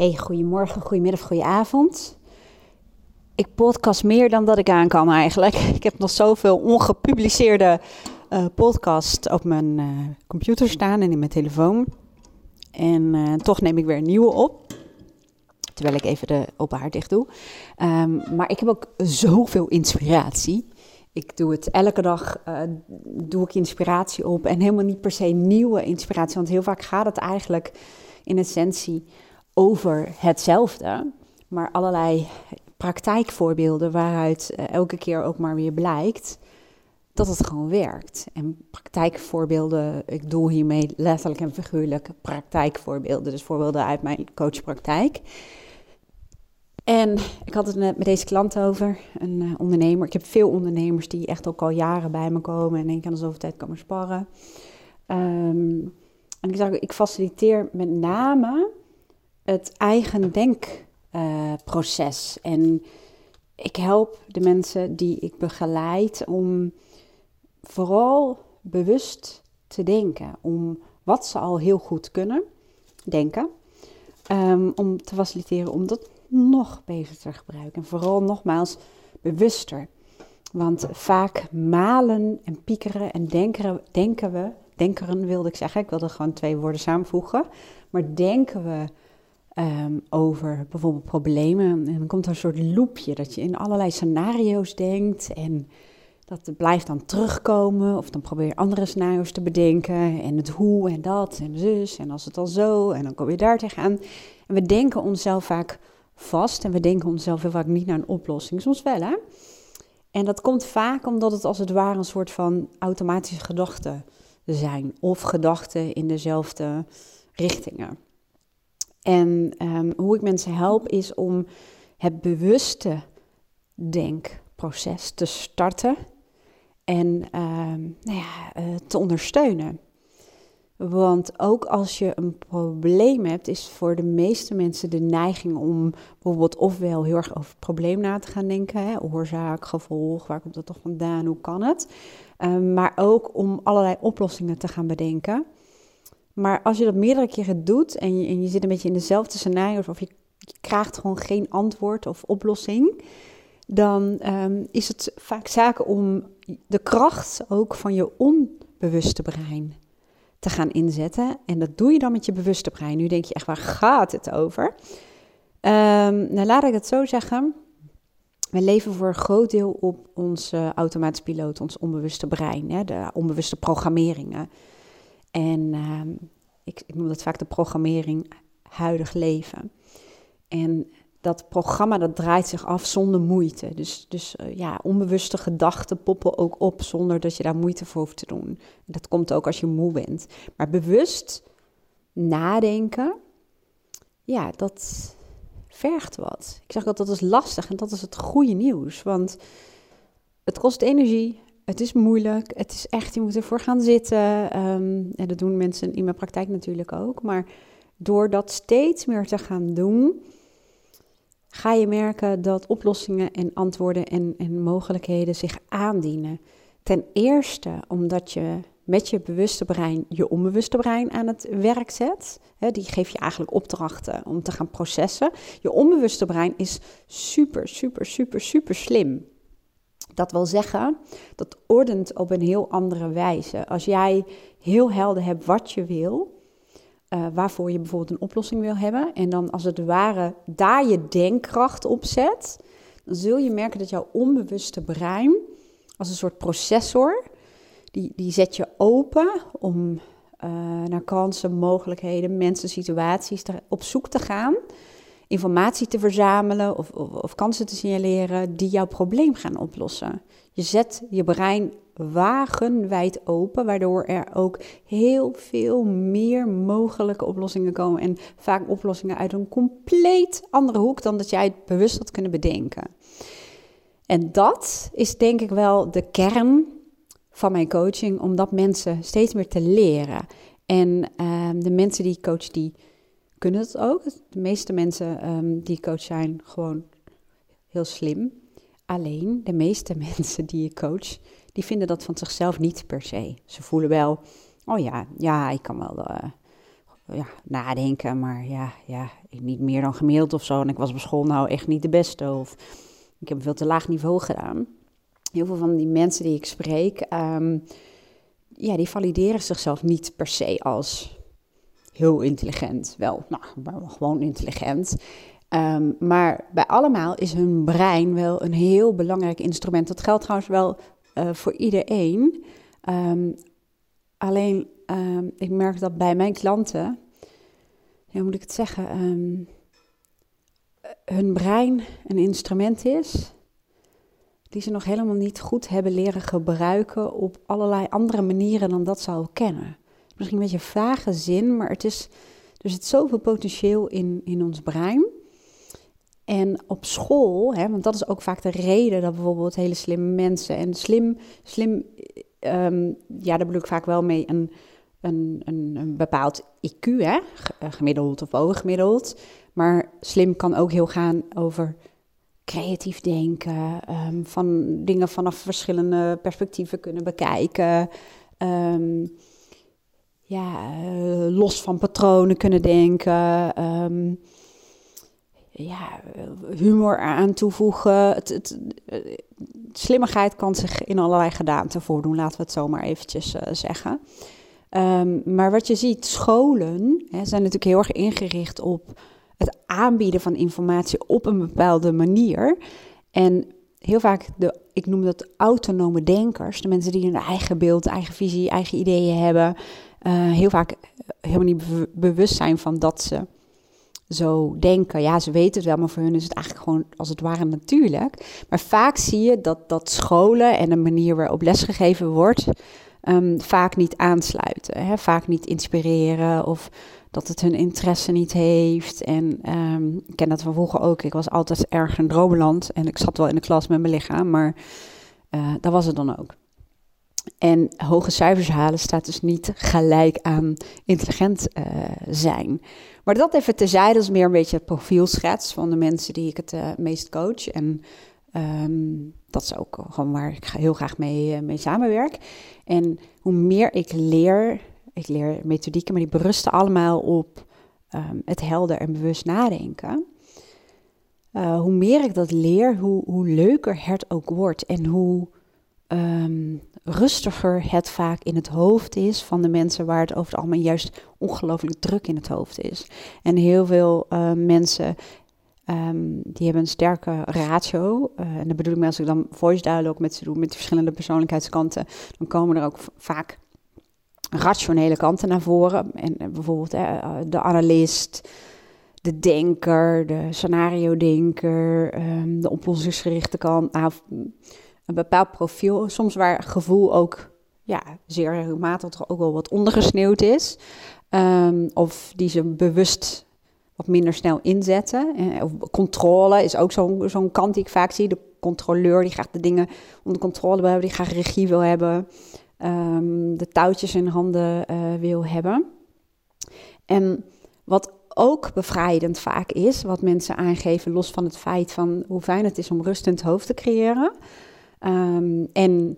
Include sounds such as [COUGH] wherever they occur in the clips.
Hey, goedemorgen, goedemiddag, goedenavond. Ik podcast meer dan dat ik aan kan eigenlijk. [LAUGHS] Ik heb nog zoveel ongepubliceerde uh, podcasts op mijn uh, computer staan en in mijn telefoon. En uh, toch neem ik weer een nieuwe op. Terwijl ik even de open dicht doe. Um, maar ik heb ook zoveel inspiratie. Ik doe het elke dag, doe ik inspiratie op. En helemaal niet per se nieuwe inspiratie. Want heel vaak gaat het eigenlijk in essentie over hetzelfde, maar allerlei praktijkvoorbeelden waaruit uh, elke keer ook maar weer blijkt dat het gewoon werkt. En praktijkvoorbeelden, ik doe hiermee letterlijk en figuurlijk praktijkvoorbeelden, dus voorbeelden uit mijn coachpraktijk. En ik had het net met deze klant over, een uh, ondernemer. Ik heb veel ondernemers die echt ook al jaren bij me komen en één keer de zoveel tijd komen sparren. Um, en ik, zeg, ik faciliteer met name het eigen denkproces. En ik help de mensen die ik begeleid om vooral bewust te denken. Om wat ze al heel goed kunnen denken. Um, om te faciliteren om dat nog beter te gebruiken. En vooral nogmaals bewuster. Want vaak malen en piekeren en denken, denken we, denkeren wilde ik zeggen, ik wilde gewoon twee woorden samenvoegen. Maar denken we um, over bijvoorbeeld problemen. En dan komt er een soort loopje dat je in allerlei scenario's denkt en dat blijft dan terugkomen. Of dan probeer je andere scenario's te bedenken en het hoe en dat en zus en als het al zo en dan kom je daar tegenaan. En we denken onszelf vaak vast en we denken onszelf heel vaak niet naar een oplossing. Soms wel hè. En dat komt vaak omdat het als het ware een soort van automatische gedachten zijn of gedachten in dezelfde richtingen. En um, hoe ik mensen help is om het bewuste denkproces te starten en um, nou ja, uh, te ondersteunen. Want ook als je een probleem hebt, is voor de meeste mensen de neiging om bijvoorbeeld ofwel heel erg over het probleem na te gaan denken, hè, oorzaak, gevolg, waar komt dat toch vandaan, hoe kan het? Um, maar ook om allerlei oplossingen te gaan bedenken. Maar als je dat meerdere keren doet en je, en je zit een beetje in dezelfde scenario's of je, krijgt gewoon geen antwoord of oplossing, dan um, is het vaak zaken om de kracht ook van je onbewuste brein te gaan inzetten. En dat doe je dan met je bewuste brein. Nu denk je echt, waar gaat het over? Um, nou, laat ik het zo zeggen. We leven voor een groot deel op ons uh, automatisch piloot, ons onbewuste brein, hè, de onbewuste programmeringen. En uh, ik, ik noem dat vaak de programmering huidig leven. En dat programma dat draait zich af zonder moeite. Dus, dus uh, ja, onbewuste gedachten poppen ook op zonder dat je daar moeite voor hoeft te doen. Dat komt ook als je moe bent. Maar bewust nadenken, ja, dat vergt wat. Ik zeg dat dat is lastig en dat is het goede nieuws. Want het kost energie, het is moeilijk, het is echt, je moet ervoor gaan zitten. Um, en dat doen mensen in mijn praktijk natuurlijk ook. Maar door dat steeds meer te gaan doen, ga je merken dat oplossingen en antwoorden en, en mogelijkheden zich aandienen. Ten eerste omdat je met je bewuste brein je onbewuste brein aan het werk zet. die geeft je eigenlijk opdrachten om te gaan processen. Je onbewuste brein is super, super, super, super slim. Dat wil zeggen, dat ordent op een heel andere wijze. Als jij heel helder hebt wat je wil, uh, waarvoor je bijvoorbeeld een oplossing wil hebben, en dan als het ware daar je denkkracht op zet, dan zul je merken dat jouw onbewuste brein, als een soort processor, die, die zet je open om uh, naar kansen, mogelijkheden, mensen, situaties op zoek te gaan informatie te verzamelen of, of, kansen te signaleren die jouw probleem gaan oplossen. Je zet je brein wagenwijd open, waardoor er ook heel veel meer mogelijke oplossingen komen. En vaak oplossingen uit een compleet andere hoek dan dat jij het bewust had kunnen bedenken. En dat is denk ik wel de kern van mijn coaching, om dat mensen steeds meer te leren. En uh, de mensen die ik coach, die kunnen het ook. De meeste mensen um, die coach zijn gewoon heel slim. Alleen de meeste [LAUGHS] mensen die je coach, die vinden dat van zichzelf niet per se. Ze voelen wel, oh ja, ja, ik kan wel uh, ja, nadenken, maar ja, ja, niet meer dan gemiddeld of zo. En ik was op school nou echt niet de beste of ik heb veel te laag niveau gedaan. Heel veel van die mensen die ik spreek, ehm, ja, die valideren zichzelf niet per se als heel intelligent. Wel, nou, gewoon intelligent. Ehm, maar bij allemaal is hun brein wel een heel belangrijk instrument. Dat geldt trouwens wel uh, voor iedereen. Um, alleen, um, ik merk dat bij mijn klanten, hoe moet ik het zeggen, hun brein een instrument is die ze nog helemaal niet goed hebben leren gebruiken op allerlei andere manieren dan dat ze al kennen. Misschien een beetje vage zin, maar het is, er zit zoveel potentieel in, in ons brein. En op school, hè, want dat is ook vaak de reden dat bijvoorbeeld hele slimme mensen en slim, slim, um, ja, daar bedoel ik vaak wel mee een, een, een, bepaald IQ, hè, eh, gemiddeld of bovengemiddeld. Maar slim kan ook heel gaan over creatief denken, um, van dingen vanaf verschillende perspectieven kunnen bekijken. Um, ja, uh, los van patronen kunnen denken. Um, ja, humor aan toevoegen. Het, het, slimmigheid kan zich in allerlei gedaanten voordoen, laten we het zo maar eventjes uh, zeggen. Um, maar wat je ziet, scholen hè, zijn natuurlijk heel erg ingericht op het aanbieden van informatie op een bepaalde manier. En heel vaak de, ik noem dat autonome denkers, de mensen die hun eigen beeld, eigen visie, eigen ideeën hebben, heel vaak helemaal niet bewust zijn van dat ze zo denken. Ja, ze weten het wel, maar voor hun is het eigenlijk gewoon als het ware natuurlijk. Maar vaak zie je dat, dat scholen en de manier waarop lesgegeven wordt, um, vaak niet aansluiten. Hè? Vaak niet inspireren of dat het hun interesse niet heeft. En um, ik ken dat van vroeger ook. Ik was altijd erg een dromenland en ik zat wel in de klas met mijn lichaam, maar uh, dat was het dan ook. En hoge cijfers halen staat dus niet gelijk aan intelligent uh, zijn. Maar dat even terzijde, dat is meer een beetje het profielschets van de mensen die ik het uh, meest coach. En um, dat is ook gewoon waar ik heel graag mee, uh, mee samenwerk. En hoe meer ik leer, ik leer methodieken, maar die berusten allemaal op um, het helder en bewust nadenken. Hoe meer ik dat leer, hoe, hoe leuker het ook wordt en hoe um, rustiger het vaak in het hoofd is van de mensen waar het over het algemeen juist ongelooflijk druk in het hoofd is. En heel veel uh, mensen um, die hebben een sterke ratio. Uh, en dat bedoel ik als ik dan voice dialogue met ze doe, met verschillende persoonlijkheidskanten, dan komen er ook vaak rationele kanten naar voren. En uh, bijvoorbeeld de analist, de denker, de scenario-denker, um, de oplossingsgerichte kant. Nou, een bepaald profiel, soms waar gevoel ook ja, zeer regelmatig ook wel wat ondergesneeuwd is. Um, of die ze bewust wat minder snel inzetten. Eh, of controle is ook zo'n zo'n kant die ik vaak zie. De controleur die graag de dingen onder controle wil hebben, die graag regie wil hebben. Um, de touwtjes in handen uh, wil hebben. En wat ook bevrijdend vaak is, wat mensen aangeven, los van het feit van hoe fijn het is om rust in het hoofd te creëren. Um, en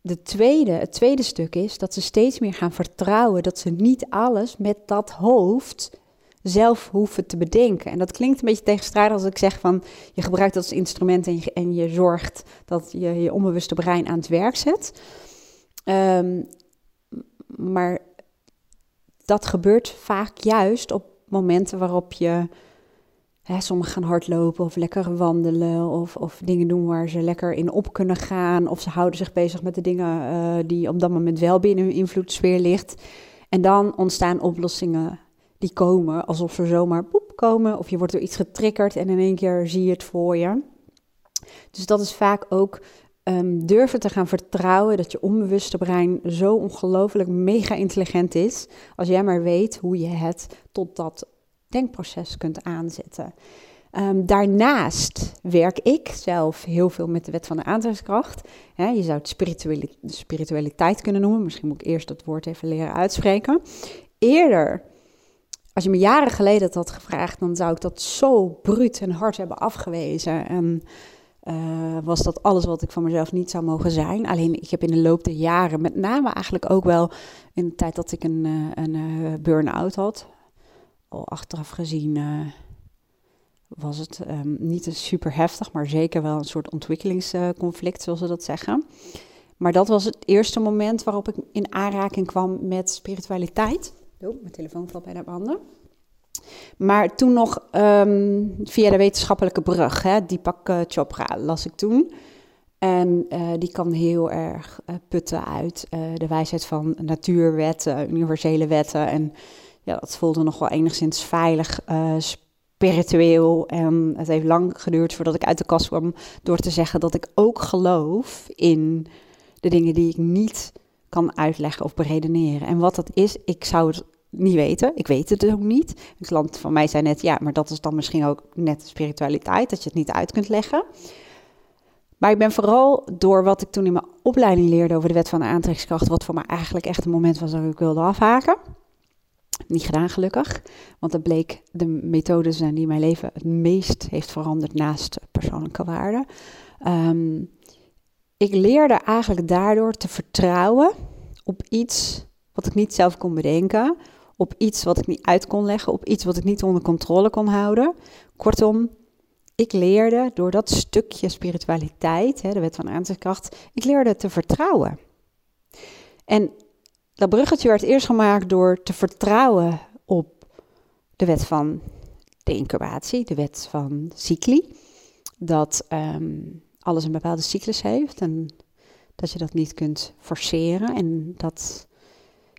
de tweede, het tweede stuk is dat ze steeds meer gaan vertrouwen dat ze niet alles met dat hoofd zelf hoeven te bedenken. En dat klinkt een beetje tegenstrijdig als ik zeg van je gebruikt dat als instrument en je, en je zorgt dat je je onbewuste brein aan het werk zet. Um, maar dat gebeurt vaak juist op momenten waarop je Hè, sommigen gaan hardlopen of lekker wandelen of, of dingen doen waar ze lekker in op kunnen gaan. Of ze houden zich bezig met de dingen uh, die op dat moment wel binnen hun invloedssfeer ligt. En dan ontstaan oplossingen die komen alsof ze zomaar poep komen. Of je wordt door iets getriggerd en in één keer zie je het voor je. Dus dat is vaak ook um, durven te gaan vertrouwen dat je onbewuste brein zo ongelooflijk mega intelligent is. Als jij maar weet hoe je het tot dat denkproces kunt aanzetten. Um, daarnaast werk ik zelf heel veel met de wet van de aantrekkingskracht. je zou het spiritualiteit kunnen noemen. Misschien moet ik eerst dat woord even leren uitspreken. Eerder, als je me jaren geleden dat had gevraagd, dan zou ik dat zo bruut en hard hebben afgewezen. En was dat alles wat ik van mezelf niet zou mogen zijn. Alleen ik heb in de loop der jaren, met name eigenlijk ook wel in de tijd dat ik een, een burn-out had, al achteraf gezien was het um, niet super heftig, maar zeker wel een soort ontwikkelingsconflict, zoals ze dat zeggen. Maar dat was het eerste moment waarop ik in aanraking kwam met spiritualiteit. Oh, mijn telefoon valt bijna op handen. Maar toen nog ehm, via de wetenschappelijke brug, hè, Deepak uh, Chopra, las ik toen. En uh, die kan heel erg putten uit de wijsheid van natuurwetten, universele wetten. En ja, dat voelde nog wel enigszins veilig, spiritueel. En het heeft lang geduurd voordat ik uit de kast kwam door te zeggen dat ik ook geloof in de dingen die ik niet kan uitleggen of beredeneren. En wat dat is, ik zou het niet weten. Ik weet het ook niet. Een klant van mij zei net, ja, maar dat is dan misschien ook net spiritualiteit, dat je het niet uit kunt leggen. Maar ik ben vooral door wat ik toen in mijn opleiding leerde over de wet van de aantrekkingskracht, wat voor mij eigenlijk echt een moment was dat ik wilde afhaken. Niet gedaan gelukkig, want het bleek de methode zijn die mijn leven het meest heeft veranderd naast persoonlijke waarden. Ehm, ik leerde eigenlijk daardoor te vertrouwen op iets wat ik niet zelf kon bedenken, op iets wat ik niet uit kon leggen, op iets wat ik niet onder controle kon houden. Kortom, ik leerde door dat stukje spiritualiteit, hè, de wet van aantrekkingskracht, ik leerde te vertrouwen. En dat bruggetje werd eerst gemaakt door te vertrouwen op de wet van de incubatie, de wet van cycli. Dat ehm, alles een bepaalde cyclus heeft en dat je dat niet kunt forceren. En dat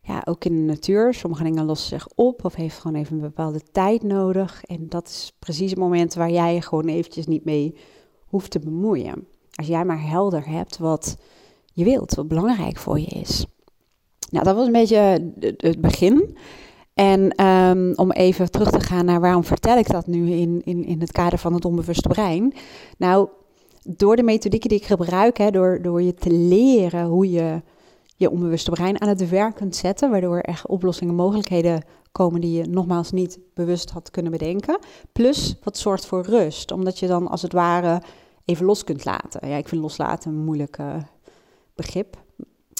ja, ook in de natuur, sommige dingen lossen zich op of heeft gewoon even een bepaalde tijd nodig. En dat is precies het moment waar jij je gewoon eventjes niet mee hoeft te bemoeien. Als jij maar helder hebt wat je wilt, wat belangrijk voor je is. Nou, dat was een beetje het begin. En ehm, om even terug te gaan naar waarom vertel ik dat nu in, in, in het kader van het onbewuste brein. Nou, door de methodieken die ik gebruik, hè, door, door je te leren hoe je je onbewuste brein aan het werk kunt zetten, waardoor er echt oplossingen, mogelijkheden komen die je nogmaals niet bewust had kunnen bedenken. Plus wat zorgt voor rust, omdat je dan als het ware even los kunt laten. Ja, ik vind loslaten een moeilijk uh, begrip.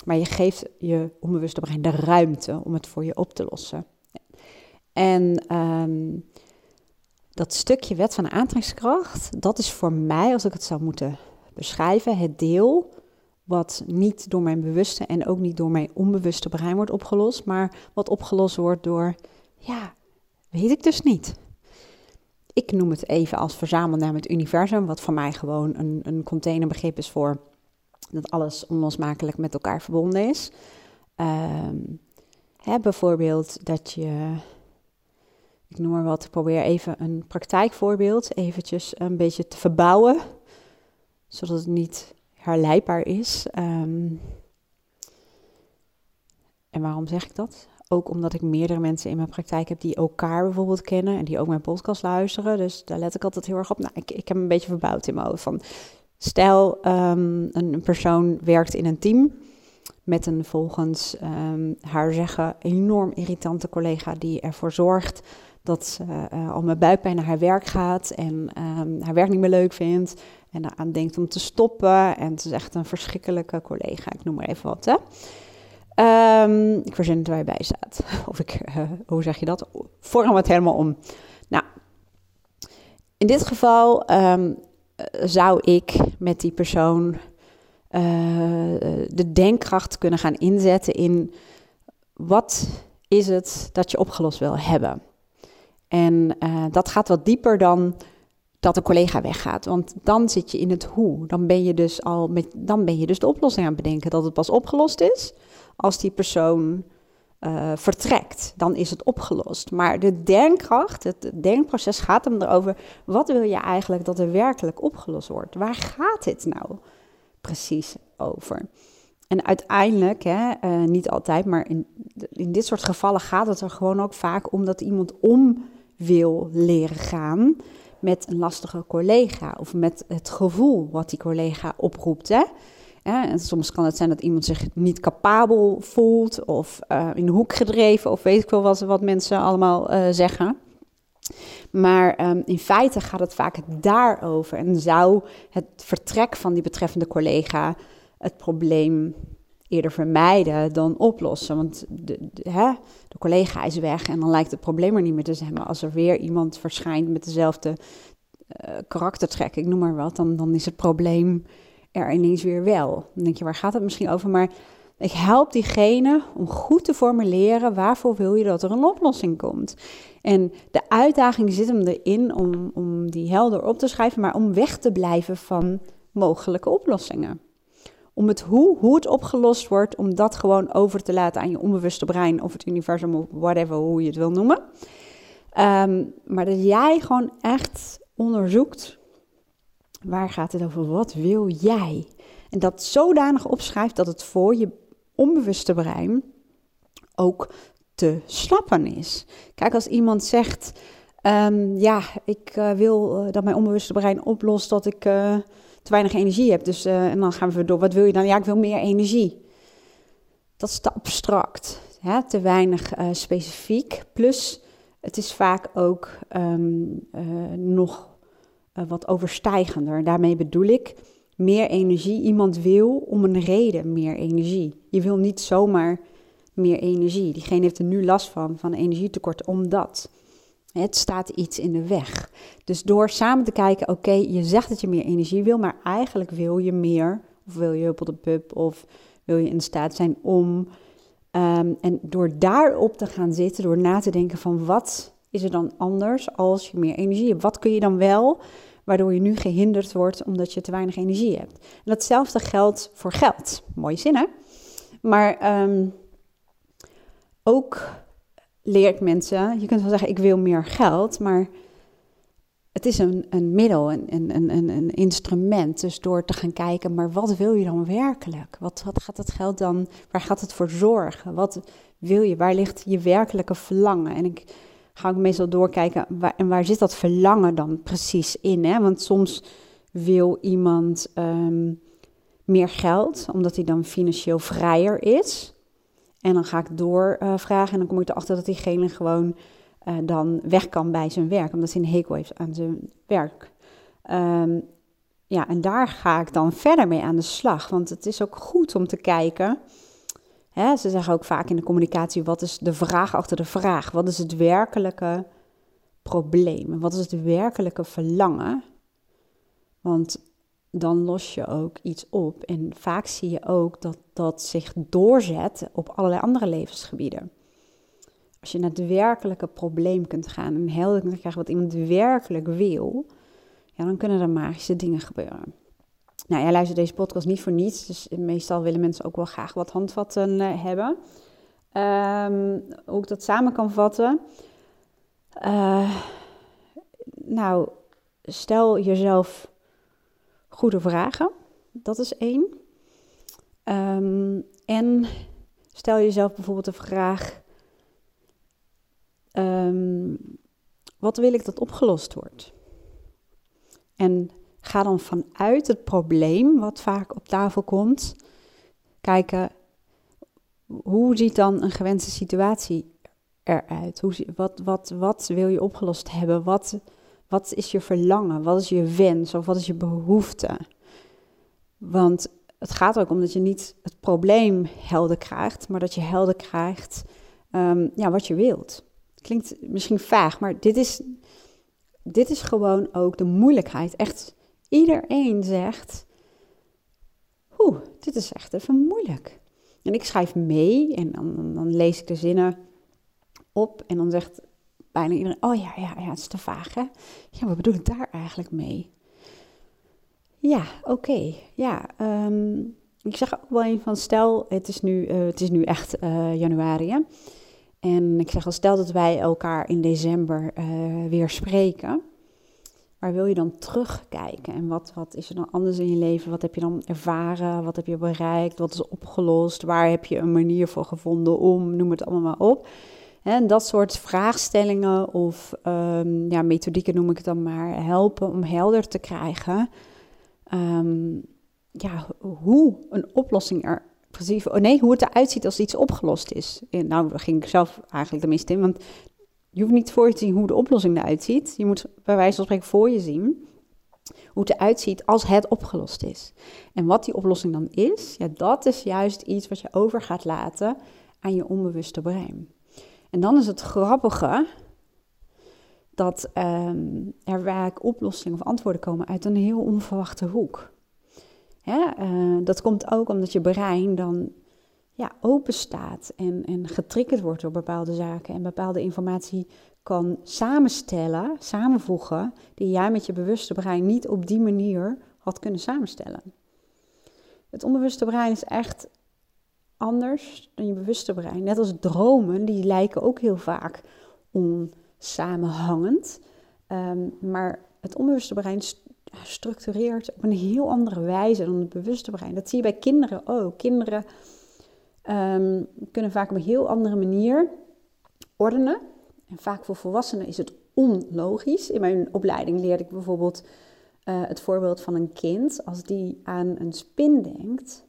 Maar je geeft je onbewuste brein de ruimte om het voor je op te lossen. En um, dat stukje wet van aantrekkingskracht, dat is voor mij, als ik het zou moeten beschrijven, het deel wat niet door mijn bewuste en ook niet door mijn onbewuste brein wordt opgelost, maar wat opgelost wordt door, ja, weet ik dus niet. Ik noem het even als verzamelnaam het universum, wat voor mij gewoon een, een containerbegrip is voor dat alles onlosmakelijk met elkaar verbonden is. Ehm, hè, bijvoorbeeld dat je, ik noem maar wat, probeer even een praktijkvoorbeeld eventjes een beetje te verbouwen, zodat het niet herleidbaar is. Ehm, en waarom zeg ik dat? Ook omdat ik meerdere mensen in mijn praktijk heb die elkaar bijvoorbeeld kennen en die ook mijn podcast luisteren. Dus daar let ik altijd heel erg op. Nou, ik, ik heb een beetje verbouwd in mijn hoofd van Stel, um, een persoon werkt in een team met een volgens um, haar zeggen enorm irritante collega die ervoor zorgt dat ze uh, al met buikpijn naar haar werk gaat en um, haar werk niet meer leuk vindt en eraan denkt om te stoppen. En het is echt een verschrikkelijke collega, ik noem maar even wat. Hè. ik verzin het waar je bij staat. [LAUGHS] Of ik, uh, hoe zeg je dat? Vorm het helemaal om. Nou, in dit geval zou ik met die persoon uh, de denkkracht kunnen gaan inzetten in wat is het dat je opgelost wil hebben. En uh, dat gaat wat dieper dan dat een collega weggaat. Want dan zit je in het hoe. Dan ben je dus al met, dan ben je dus de oplossing aan het bedenken dat het pas opgelost is als die persoon uh, vertrekt, dan is het opgelost. Maar de denkkracht, het denkproces gaat hem erover, wat wil je eigenlijk dat er werkelijk opgelost wordt? Waar gaat dit nou precies over? En uiteindelijk, hè, uh, niet altijd, maar in, in dit soort gevallen gaat het er gewoon ook vaak om dat iemand om wil leren gaan met een lastige collega of met het gevoel wat die collega oproept. Hè? En soms kan het zijn dat iemand zich niet capabel voelt of uh, in de hoek gedreven of weet ik wel wat, wat mensen allemaal uh, zeggen. Maar ehm, in feite gaat het vaak daarover. En zou het vertrek van die betreffende collega het probleem eerder vermijden dan oplossen. Want de, de, hè, de collega is weg en dan lijkt het probleem er niet meer te zijn. Maar als er weer iemand verschijnt met dezelfde uh, karaktertrek, ik noem maar wat, dan, dan is het probleem er ineens weer wel. Dan denk je, waar gaat het misschien over? Maar ik help diegene om goed te formuleren waarvoor wil je dat er een oplossing komt. En de uitdaging zit hem erin om, om die helder op te schrijven, maar om weg te blijven van mogelijke oplossingen. Om het hoe, hoe het opgelost wordt, om dat gewoon over te laten aan je onbewuste brein of het universum of whatever, hoe je het wil noemen. Ehm, maar dat jij gewoon echt onderzoekt, waar gaat het over, wat wil jij? En dat zodanig opschrijft dat het voor je onbewuste brein ook te snappen is. Kijk, als iemand zegt, ehm, ja, ik uh, wil uh, dat mijn onbewuste brein oplost dat ik uh, te weinig energie heb. Dus, en dan gaan we door, wat wil je dan? Ja, ik wil meer energie. Dat is te abstract, hè? te weinig specifiek. Plus, het is vaak ook um, nog wat overstijgender. Daarmee bedoel ik, meer energie. Iemand wil om een reden meer energie. Je wil niet zomaar meer energie. Diegene heeft er nu last van, van energietekort, omdat het staat iets in de weg. Dus door samen te kijken, oké, je zegt dat je meer energie wil, maar eigenlijk wil je meer, of wil je op de pub, of wil je in staat zijn om. Um, en door daarop te gaan zitten, door na te denken van wat is er dan anders als je meer energie hebt? Wat kun je dan wel waardoor je nu gehinderd wordt omdat je te weinig energie hebt. En datzelfde geldt voor geld. Mooie zin, hè? Maar um, ook leert mensen, je kunt wel zeggen, ik wil meer geld, maar het is een, een middel, een, een, een, een instrument. Dus door te gaan kijken, maar wat wil je dan werkelijk? Wat, wat gaat het geld dan, waar gaat het voor zorgen? Wat wil je, waar ligt je werkelijke verlangen? En ik ga ik meestal doorkijken, waar, en waar zit dat verlangen dan precies in? Hè? Want soms wil iemand um, meer geld, omdat hij dan financieel vrijer is. En dan ga ik doorvragen uh, en dan kom ik erachter dat diegene gewoon uh, dan weg kan bij zijn werk, omdat hij een hekel heeft aan zijn werk. Um, ja, en daar ga ik dan verder mee aan de slag, want het is ook goed om te kijken Ze zeggen ook vaak in de communicatie: wat is de vraag achter de vraag? Wat is het werkelijke probleem? Wat is het werkelijke verlangen? Want dan los je ook iets op. En vaak zie je ook dat dat zich doorzet op allerlei andere levensgebieden. Als je naar het werkelijke probleem kunt gaan en helder kunt krijgen wat iemand werkelijk wil, ja, dan kunnen er magische dingen gebeuren. Nou, jij luistert deze podcast niet voor niets, dus meestal willen mensen ook wel graag wat handvatten uh, hebben. Um, hoe ik dat samen kan vatten. Uh, nou, stel jezelf goede vragen. Dat is één. Um, en stel jezelf bijvoorbeeld de vraag: um, wat wil ik dat opgelost wordt? En Ga dan vanuit het probleem wat vaak op tafel komt, kijken hoe ziet dan een gewenste situatie eruit? Hoe, wat, wat, wat wil je opgelost hebben? Wat, wat is je verlangen? Wat is je wens of wat is je behoefte? Want het gaat ook om dat je niet het probleem helder krijgt, maar dat je helder krijgt um, ja, wat je wilt. Klinkt misschien vaag, maar dit is, dit is gewoon ook de moeilijkheid. Echt Iedereen zegt, oeh, dit is echt even moeilijk. En ik schrijf mee en dan, dan, lees ik de zinnen op en dan zegt bijna iedereen, oh ja, ja, ja, het is te vaag hè. Ja, wat bedoel ik daar eigenlijk mee? Ja, oké, ja. Um, ik zeg ook wel een van, stel, het is nu, uh, het is nu echt uh, januari hè? En ik zeg al, stel dat wij elkaar in december uh, weer spreken. Waar wil je dan terugkijken? En wat, wat is er dan anders in je leven? Wat heb je dan ervaren? Wat heb je bereikt? Wat is opgelost? Waar heb je een manier voor gevonden om? Noem het allemaal maar op. En dat soort vraagstellingen of um, ja, methodieken noem ik het dan maar, helpen om helder te krijgen um, ja, hoe een oplossing er precies, oh nee, hoe het eruit ziet als iets opgelost is. En nou, daar ging ik zelf eigenlijk de mist in, want je hoeft niet voor je te zien hoe de oplossing eruit ziet. Je moet bij wijze van spreken voor je zien hoe het eruit ziet als het opgelost is. En wat die oplossing dan is, ja, dat is juist iets wat je over gaat laten aan je onbewuste brein. En dan is het grappige dat um, er vaak oplossingen of antwoorden komen uit een heel onverwachte hoek. Uh, dat komt ook omdat je brein dan ja, open staat en, en getriggerd wordt door bepaalde zaken en bepaalde informatie kan samenstellen, samenvoegen, die jij met je bewuste brein niet op die manier had kunnen samenstellen. Het onbewuste brein is echt anders dan je bewuste brein. Net als dromen, die lijken ook heel vaak onsamenhangend. Um, maar het onbewuste brein structureert op een heel andere wijze dan het bewuste brein. Dat zie je bij kinderen ook. Kinderen um, kunnen vaak op een heel andere manier ordenen. En vaak voor volwassenen is het onlogisch. In mijn opleiding leerde ik bijvoorbeeld uh, het voorbeeld van een kind. Als die aan een spin denkt,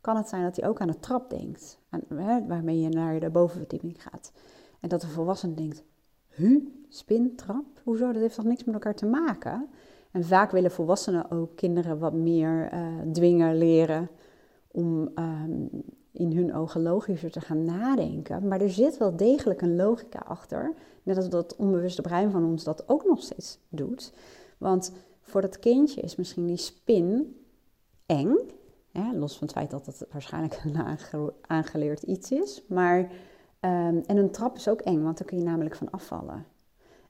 kan het zijn dat hij ook aan een trap denkt. waarmee je naar de bovenverdieping gaat. En dat de volwassene denkt, huh, spin, trap? Hoezo? Dat heeft toch niks met elkaar te maken? En vaak willen volwassenen ook kinderen wat meer uh, dwingen, leren om um, in hun ogen logischer te gaan nadenken. Maar er zit wel degelijk een logica achter. Net als dat onbewuste brein van ons dat ook nog steeds doet. Want voor dat kindje is misschien die spin eng. los van het feit dat het waarschijnlijk een aangeleerd iets is. Maar, um, en een trap is ook eng, want dan kun je namelijk van afvallen.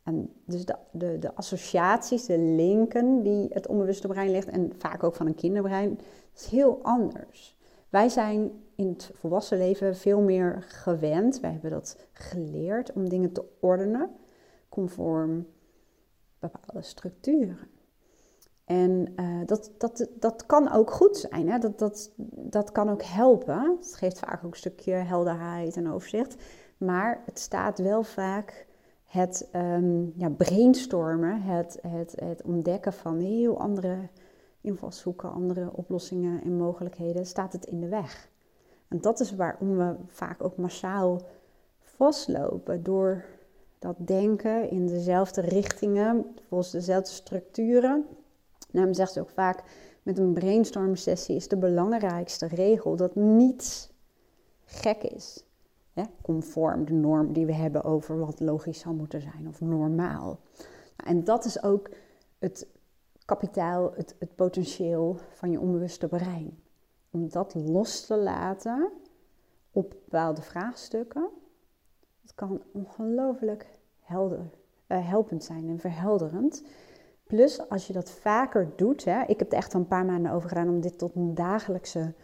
En dus de, de, de associaties, de linken die het onbewuste brein ligt, en vaak ook van een kinderbrein, is heel anders. Wij zijn in het volwassen leven veel meer gewend, wij hebben dat geleerd om dingen te ordenen conform bepaalde structuren. En uh, dat, dat, dat kan ook goed zijn, hè? Dat, dat, dat kan ook helpen. Het geeft vaak ook een stukje helderheid en overzicht. Maar het staat wel vaak het um, ja, brainstormen, het, het, het ontdekken van heel andere invalshoeken, andere oplossingen en mogelijkheden, staat het in de weg. En dat is waarom we vaak ook massaal vastlopen door dat denken in dezelfde richtingen, volgens dezelfde structuren. Daarom zegt ze ook vaak, met een brainstorm sessie is de belangrijkste regel dat niets gek is. conform de norm die we hebben over wat logisch zou moeten zijn of normaal. En dat is ook het kapitaal, het, het potentieel van je onbewuste brein. Om dat los te laten op bepaalde vraagstukken. Het kan ongelooflijk helder, uh, helpend zijn en verhelderend. Plus, als je dat vaker doet, hè, ik heb er echt een paar maanden over gedaan om dit tot een dagelijkse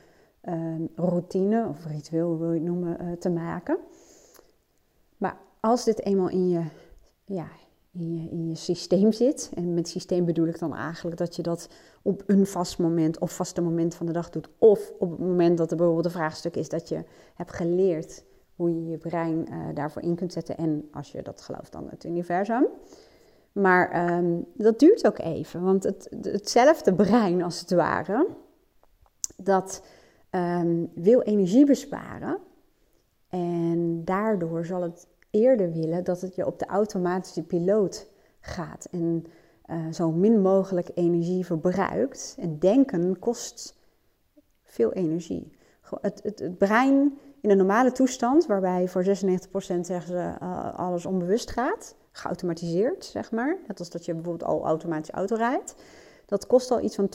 uh, routine of ritueel, wil je het noemen, uh, te maken. Maar als dit eenmaal in je, ja, in je, in je systeem zit. En met systeem bedoel ik dan eigenlijk dat je dat op een vast moment of vaste moment van de dag doet. Of op het moment dat er bijvoorbeeld een vraagstuk is dat je hebt geleerd hoe je je brein uh, daarvoor in kunt zetten. En als je dat gelooft dan het universum. Maar um, dat duurt ook even, want het, hetzelfde brein als het ware, dat um, wil energie besparen. En daardoor zal het eerder willen dat het je op de automatische piloot gaat en uh, zo min mogelijk energie verbruikt. En denken kost veel energie. Het, het, het brein in een normale toestand, waarbij voor 96% zeggen ze uh, alles onbewust gaat, geautomatiseerd zeg maar, net als dat je bijvoorbeeld al automatisch auto rijdt, dat kost al iets van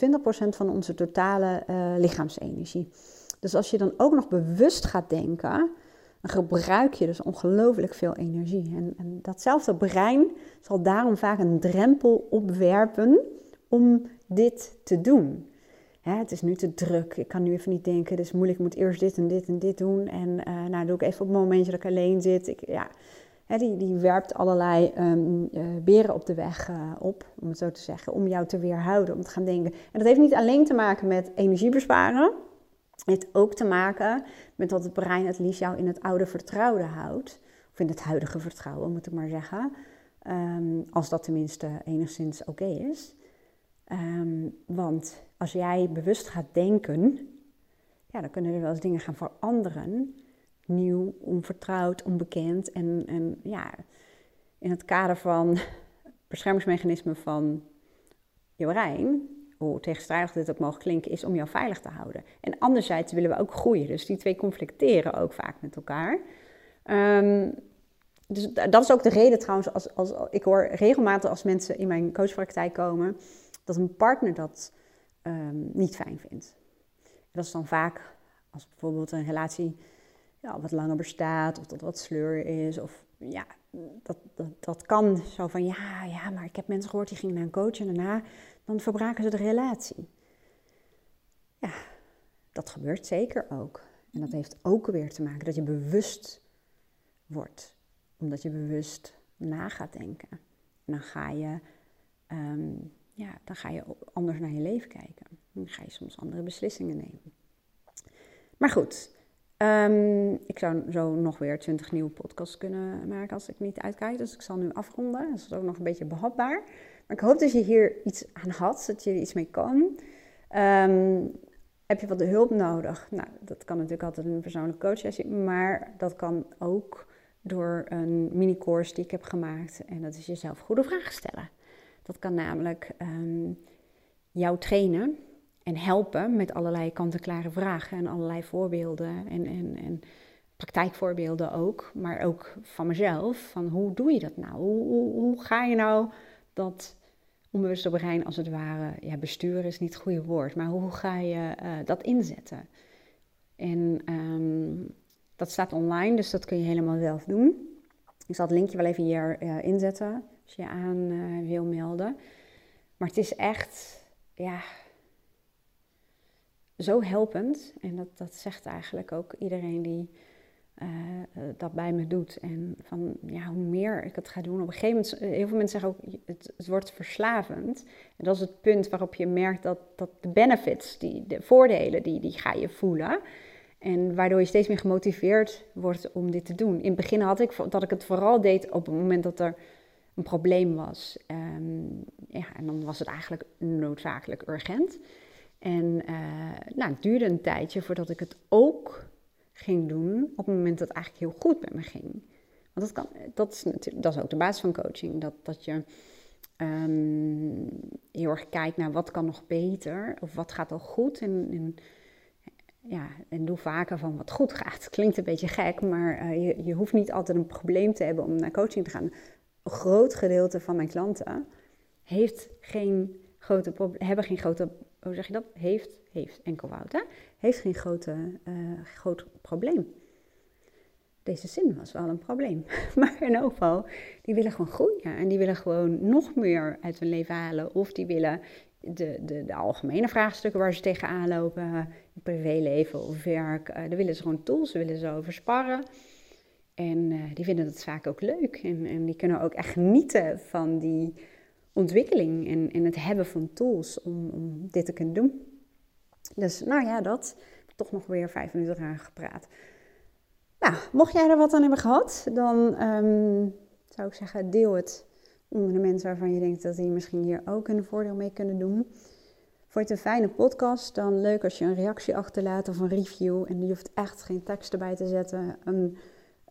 20% van onze totale uh, lichaamsenergie. Dus als je dan ook nog bewust gaat denken, dan gebruik je dus ongelooflijk veel energie. En, en datzelfde brein zal daarom vaak een drempel opwerpen om dit te doen. Hè, het is nu te druk, ik kan nu even niet denken, het is moeilijk, ik moet eerst dit en dit en dit doen. En uh, nou doe ik even op het momentje dat ik alleen zit. Ik, ja, hè, die, die werpt allerlei um, uh, beren op de weg uh, op, om het zo te zeggen, om jou te weerhouden, om te gaan denken. En dat heeft niet alleen te maken met energie besparen, heeft ook te maken met dat het brein het liefst jou in het oude vertrouwde houdt. Of in het huidige vertrouwen, moet ik maar zeggen. Um, als dat tenminste enigszins oké is. Um, want als jij bewust gaat denken, ja, dan kunnen er wel eens dingen gaan veranderen. Nieuw, onvertrouwd, onbekend. En, en ja, in het kader van beschermingsmechanismen van je brein, hoe tegenstrijdig dit ook mogen klinken, is om jou veilig te houden. En anderzijds willen we ook groeien. Dus die twee conflicteren ook vaak met elkaar. Ehm, dus dat is ook de reden trouwens, als, als, ik hoor regelmatig als mensen in mijn coachpraktijk komen, dat een partner dat um, niet fijn vindt. Dat is dan vaak als bijvoorbeeld een relatie ja, wat langer bestaat, of dat wat sleur is, of ja, dat, dat, dat kan zo van ja, ja, maar ik heb mensen gehoord die gingen naar een coach en daarna dan verbraken ze de relatie. Ja, dat gebeurt zeker ook. En dat heeft ook weer te maken dat je bewust wordt, omdat je bewust na gaat denken. En dan ga je, ehm, ja, dan ga je anders naar je leven kijken. Dan ga je soms andere beslissingen nemen. Maar goed, ehm, ik zou zo nog weer 20 nieuwe podcasts kunnen maken als ik niet uitkijk. Dus ik zal nu afronden. Dat is ook nog een beetje behapbaar. Maar ik hoop dat je hier iets aan had, dat je er iets mee kan. Um, heb je wat hulp nodig? Nou, dat kan natuurlijk altijd een persoonlijke coachsessie, maar dat kan ook door een mini-course die ik heb gemaakt. En dat is jezelf goede vragen stellen. Dat kan namelijk um, jou trainen en helpen met allerlei kant-en-klare vragen en allerlei voorbeelden en, en, en praktijkvoorbeelden ook, maar ook van mezelf. Van hoe doe je dat nou? Hoe, hoe, hoe ga je nou dat onbewuste brein als het ware, ja, besturen is niet het goede woord, maar hoe ga je uh, dat inzetten? En um, dat staat online, dus dat kun je helemaal zelf doen. Ik zal het linkje wel even hier uh, inzetten als je aan uh, wil melden. Maar het is echt, ja, zo helpend. En dat, dat zegt eigenlijk ook iedereen die uh, dat bij me doet. En van ja, hoe meer ik het ga doen. Op een gegeven moment, heel veel mensen zeggen ook, het, het wordt verslavend. En dat is het punt waarop je merkt dat, dat de benefits, die, de voordelen, die, die ga je voelen. En waardoor je steeds meer gemotiveerd wordt om dit te doen. In het begin had ik dat ik het vooral deed op het moment dat er een probleem was. Um, ja, en dan was het eigenlijk noodzakelijk urgent. En nou, het duurde een tijdje voordat ik het ook ging doen op het moment dat het eigenlijk heel goed met me ging. Want dat, kan, dat, is, natuurlijk, dat is ook de basis van coaching. Dat, dat je um, heel erg kijkt naar wat kan nog beter of wat gaat al goed. En, ja, en doe vaker van wat goed gaat. [LAUGHS] Klinkt een beetje gek, maar uh, je, je hoeft niet altijd een probleem te hebben om naar coaching te gaan. Een groot gedeelte van mijn klanten heeft geen grote hebben geen grote hoe zeg je dat? Heeft, heeft, enkelvoud, hè? Heeft geen grote, uh, groot probleem. Deze zin was wel een probleem. [LAUGHS] Maar in elk geval, die willen gewoon groeien. En die willen gewoon nog meer uit hun leven halen. Of die willen de, de, de algemene vraagstukken waar ze tegenaan lopen, privéleven of werk, uh, daar willen ze gewoon tools, willen ze over sparren. En uh, die vinden dat vaak ook leuk. En, en die kunnen ook echt genieten van die ontwikkeling en, het hebben van tools om, om dit te kunnen doen. Dus nou ja, dat. Toch nog weer vijf minuten eraan gepraat. Nou, mocht jij er wat aan hebben gehad, dan um, zou ik zeggen, deel het onder de mensen waarvan je denkt dat die misschien hier ook een voordeel mee kunnen doen. Vond je het een fijne podcast? Dan leuk als je een reactie achterlaat of een review. En je hoeft echt geen tekst erbij te zetten. Een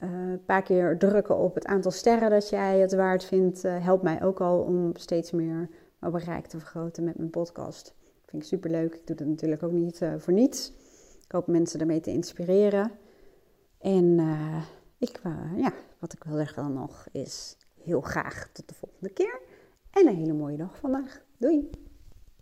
een paar keer drukken op het aantal sterren dat jij het waard vindt, uh, helpt mij ook al om steeds meer mijn bereik te vergroten met mijn podcast. Vind ik super leuk. Ik doe dat natuurlijk ook niet uh, voor niets. Ik hoop mensen ermee te inspireren. En ik, ja, wat ik wil zeggen dan nog is heel graag tot de volgende keer. En een hele mooie dag vandaag. Doei!